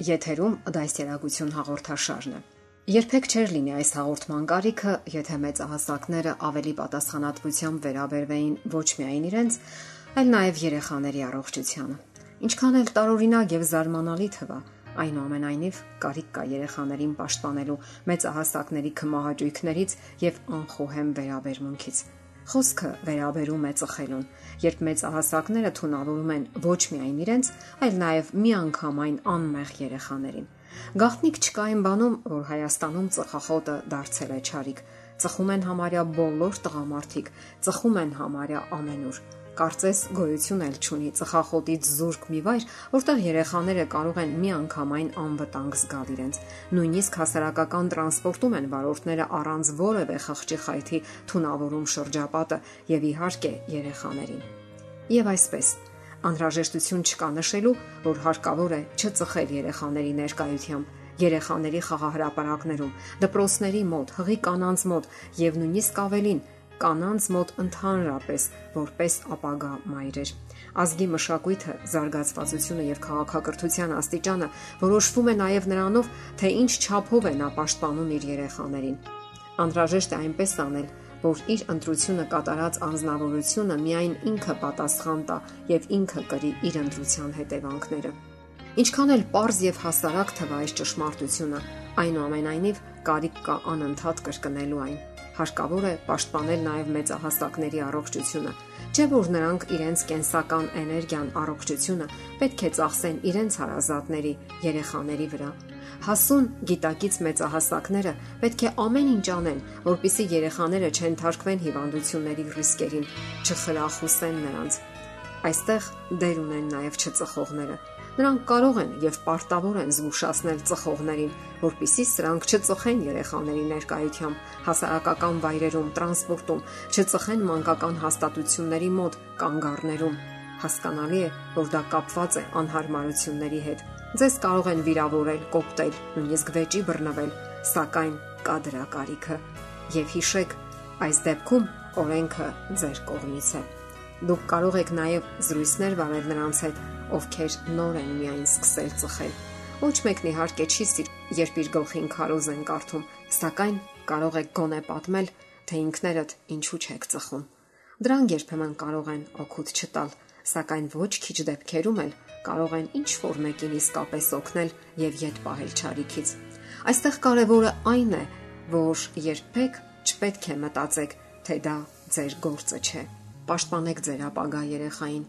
Եթերում դասերակցություն հաղորդաշարն է։ Երբեք չէր լինի այս հաղորդման կարիքը, եթե մեծահասակները ավելի պատասխանատվությամբ վերաբերվեին ոչ միայն իրենց, այլ նաև երեխաների առողջությանը։ Ինչքան էլ տարօրինակ եւ զարմանալի թվա, այնուամենայնիվ կարիք կա երեխաներին պաշտպանելու մեծահասակների քմահաճույքներից եւ անխոհեմ վերաբերմունքից։ Խոսքը վերաբերում է ծխելուն, երբ մեծահասակները թունավորում են ոչ միայն իրենց, այլ նաև միանգամայն անմեղ երեխաներին։ Գաղտնիք չկա այն բանում, որ Հայաստանում ծխախոտը դարձել է ճարիք։ Ծխում են համարյա բոլոր տղամարդիկ, ծխում են համարյա ամենուր կարծես գոյություն էլ չունի ծխախոտից զուրկ մի վայր, որտեղ երեխաները կարող են միանգամայն անվտանգ զգալ իրենց։ Նույնիսկ հասարակական տրանսպորտում են վարորդները առանց որևէ խղճի խայթի թունավորում շրջապատը եւ իհարկե երեխաներին։ Եվ այսպես անհրաժեշտություն չկա նշելու, որ հարկավոր է չծխել երեխաների ներկայությամբ երեխաների խաղահրապարակներում, դպրոցների մոտ, հղի կանանց մոտ եւ նույնիսկ ավելին կանանց մոտ ընդհանրապես որպես ապագա մայրեր։ Ազգի մշակույթը, զարգացվածությունը եւ քաղաքակրթության աստիճանը որոշվում է նաեւ նրանով, թե ինչ չափով է նա պաշտպանում իր երեխաներին։ Անդրաժեշտ է այնպես անել, որ իր ընտրությունը կատարած անznավորությունը միայն ինքը պատասխան տա եւ ինքը կրի իր ընտրության հետևանքները։ Ինչքան էլ པարզ եւ հասարակ թվա այս ճշմարտությունը, այնուամենայնիվ կարիք կա անընդհատ կրկնելու այն հարկավոր է պաշտպանել նաև մեծահասակների առողջությունը։ Չէ՞ որ նրանք իրենց կենսական էներգիան, առողջությունը պետք է ծախսեն իրենց հարազատների, երեխաների վրա։ Հասուն գիտակից մեծահասակները պետք է ամեն ինչ անեն, որpիսի երեխաները չընթարկվեն հիվանդությունների ռիսկերին, չխրախուսեն նրանց։ Այստեղ դեր ունեն նաև չծխողները Նրանք կարող են եւ պարտավոր են զգուշացնել ծխողներին, որpիսի սրանք չծխեն երեխաների ներկայությամբ, հասարակական վայրերում, տրանսպորտում, չծխեն մանկական հաստատությունների մոտ, կանգառներում։ Հասկանալի է, որ դա կապված է անհարմարությունների հետ։ Ձեզ կարող են վիրավորել, կոպտել, նույնիսկ վեճի բռնվել, սակայն կա դրա կարիքը։ Եվ հիշեք, այս դեպքում օրենքը ձեր կողմից է։ Դուք կարող եք նաև զրույցներ վարել նրանց հետ, ովքեր նոր են միայն սկսել ծխել։ Ոչ մեկն իհարկե չի սիր, երբ իր գլխին քարոզ են կարդում, սակայն կարող եք գոնե պատմել, թե ինքներդ ինչու չեք ծխում։ Դրանք երբեմն կարող են օգուտ չտալ, սակայն ոչ քիչ դեպքերում էլ կարող են ինչ որ մեկին իսկապես օգնել եւ յետ պահել ճարիքից։ Այստեղ կարևորը այն է, որ երբեք չպետք է մտածեք, թե դա ձեր գործը չէ։ Պաշտպանեք ձեր ապագա երեխային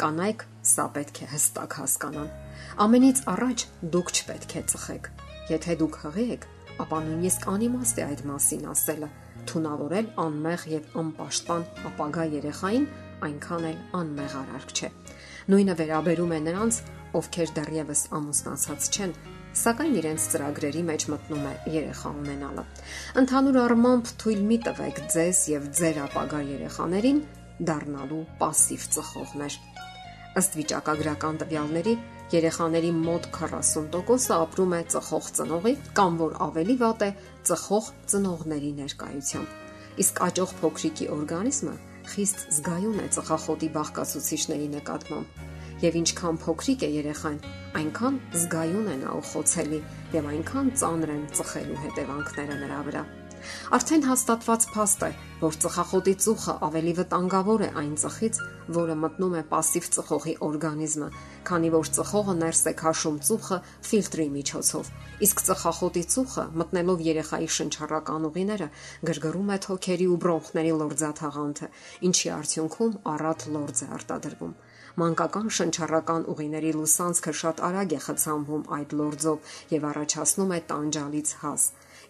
Կանայք սա պետք է հստակ հասկանան։ Ամենից առաջ դուք չպետք է ծխեք։ Եթե դուք հղի եք, ապա նույնիսկ անիմաստ է այդ մասին ասելը։ Թունավորել անմեղ եւ անպաշտպան ապագա երեխային այնքան էլ անմեղ արարք չէ։ Նույնը վերաբերում է նրանց, ովքեր դեռևս ամուսնացած չեն, սակայն իրենց ծրագրերի մեջ մտնում է երեխա ունենալը։ Ընդհանուր առմամբ թույլ մի տվեք ձեզ եւ ձեր ապագա երեխաներին դառնալու пассив ծխողներ։ Ըստ վիճակագրական տվյալների, երեխաների մոտ 40%-ը ապրում է ծխող ծնողի կամ որ ավելի վատ է ծխող ծնողների ներկայությամբ։ Իսկ աճող փոքրիկի օրգանիզմը խիստ զգայուն է ծխախոտի բաղկացուցիչների նկատմամբ։ Եվ ինչքան փոքրիկ է երեխան, այնքան զգայուն է նա ու խոցելի եւ այնքան ծանր են ծխելու հետևանքները նրա վրա։ Արդեն հաստատված փաստ է, որ ծխախոտի ծուխը ավելի վտանգավոր է այն ծխից, որը մտնում է пассив ծխողի օրգանիզմը, քանի որ ծխողը ներս է քաշում ծուխը ֆիլտրի միջոցով։ Իսկ ծխախոտի ծուխը մտնելով երեխայի շնչառական ուղիները գրգռում է թոքերի ու բրոնխների լորձաթաղանթը, ինչի արդյունքում առատ լորձ է արտադրվում։ Մանկական շնչառական ուղիների լուսանցքը շատ արագ է խցանվում այդ լորձով եւ առաջացնում է տանջալից հազ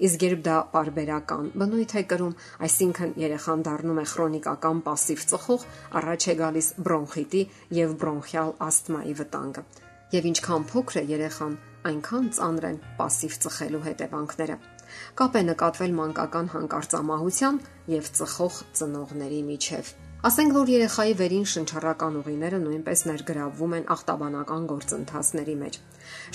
իսկ երբ դա parberakan բնույթ է կրում, այսինքն երեխան դառնում է քրոնիկական пассив ծխող, առաջ է գալիս բրոնխիտի եւ բրոնխիալ ասթմայի վտանգը։ Եվ ինչքան փոքր է երեխան, այնքան ծանր են пассив ծխելու հետևանքները։ Կապ է նկատվել մանկական հանկարծամահության եւ ծխող ծնողների միջև։ Ասենք որ երեխայի վերին շնչառական ուղիները նույնպես ներգրավվում են ախտաբանական գործընթացների մեջ։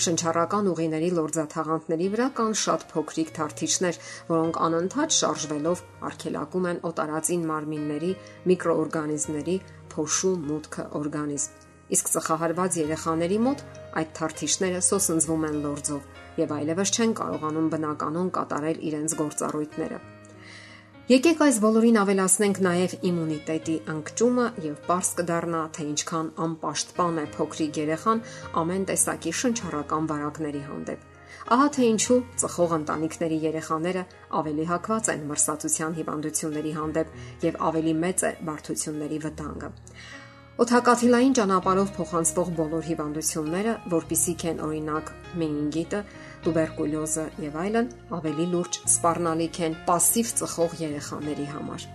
Շնչառական ուղիների լորձաթաղանթների վրա կան շատ փոքրիկ թարթիչներ, որոնք անընդհատ շարժվելով արգելակում են օտարածին մարմինների միկրոօրգանիզմների փոշու մուտքը օրգանիզմ։ Իսկ ծխահարված երեխաների մոտ այդ թարթիչները սոսնձվում են լորձով եւ այլևս չեն կարողանում բնականon կատարել իրենց գործառույթները։ Եկեք այս բոլորին ավելացնենք նաև իմունիտետի անկճումը եւ པարս կդառնա, թե ինչքան անպաշտպան է փոքրիկ երեխան ամեն տեսակի շնչառական վարակների հանդեպ։ Ահա թե ինչու ծխող ընտանիքների երեխաները ավելի հակված են մրսածության հիվանդությունների հանդեպ եւ ավելի մեծ է բարդությունների վտանգը։ Օթակաթիլային ճանապարհով փոխանցվող բոլոր հիվանդությունները, որpիսիք են օրինակ մենինգիտը, տուբերկուլյոզը եւ այլն, ավելի լուրջ սպառնալիք են пассив ծխող երեխաների համար։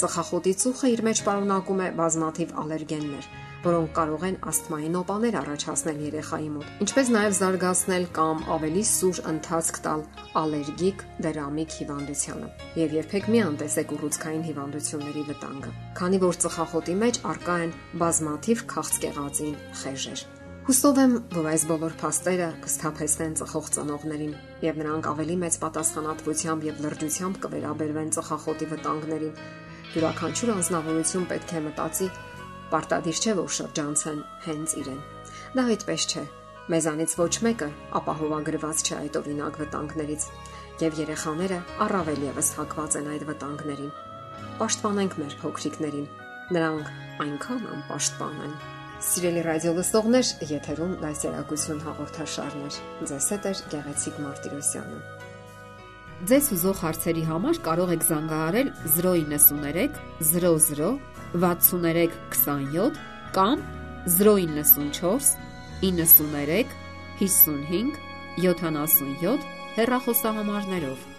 Ծխախոտի ծուխը իր մեջ պարունակում է բազմաթիվ ալերգեններ, որոնք կարող են ասթմայի նոպաներ առաջացնել երեխայի մոտ, ինչպես նաև զարգացնել կամ ավելի սուր ընթացք տալ ալերգիկ դերամիկ հիվանդությանը։ Եվ երբեք մի անտեսեք ուռուցքային հիվանդությունների վտանգը, քանի որ ծխախոտի մեջ արկա են բազմաթիվ քաղցկեղածին խեժեր։ Հուսով եմ, որ այս բոլոր փաստերը կսթափեցնեն ծխող ծնողներին եւ նրանք ավելի մեծ պատասխանատվությամբ եւ լրջությամբ կվերաբերվեն ծխախոտի վտանգներին։ Յուրաքանչյուր անznավորություն պետք է մտածի Պարտադիր չէ որ շրջանցեն հենց իրեն։ Դա այդպես չէ։ Մեզանից ոչ մեկը ապահովագրված չէ այդ օրինակ վտանգներից, եւ երեխաները առավել եւս հակված են այդ վտանգներին։ Պաշտպանենք մեր փոքրիկներին։ Նրանք այնքան անպաշտպան են։ Սիրելի ռադիո լսողներ, եթերում դասերակցություն հաղորդաշարներ։ Ձեզ հետ է Գեղեցիկ Մարտիրոսյանը։ Ձեզ ուզող հարցերի համար կարող եք զանգահարել 093 00 6327 կամ 094 93 55 77 հեռախոսահամարներով։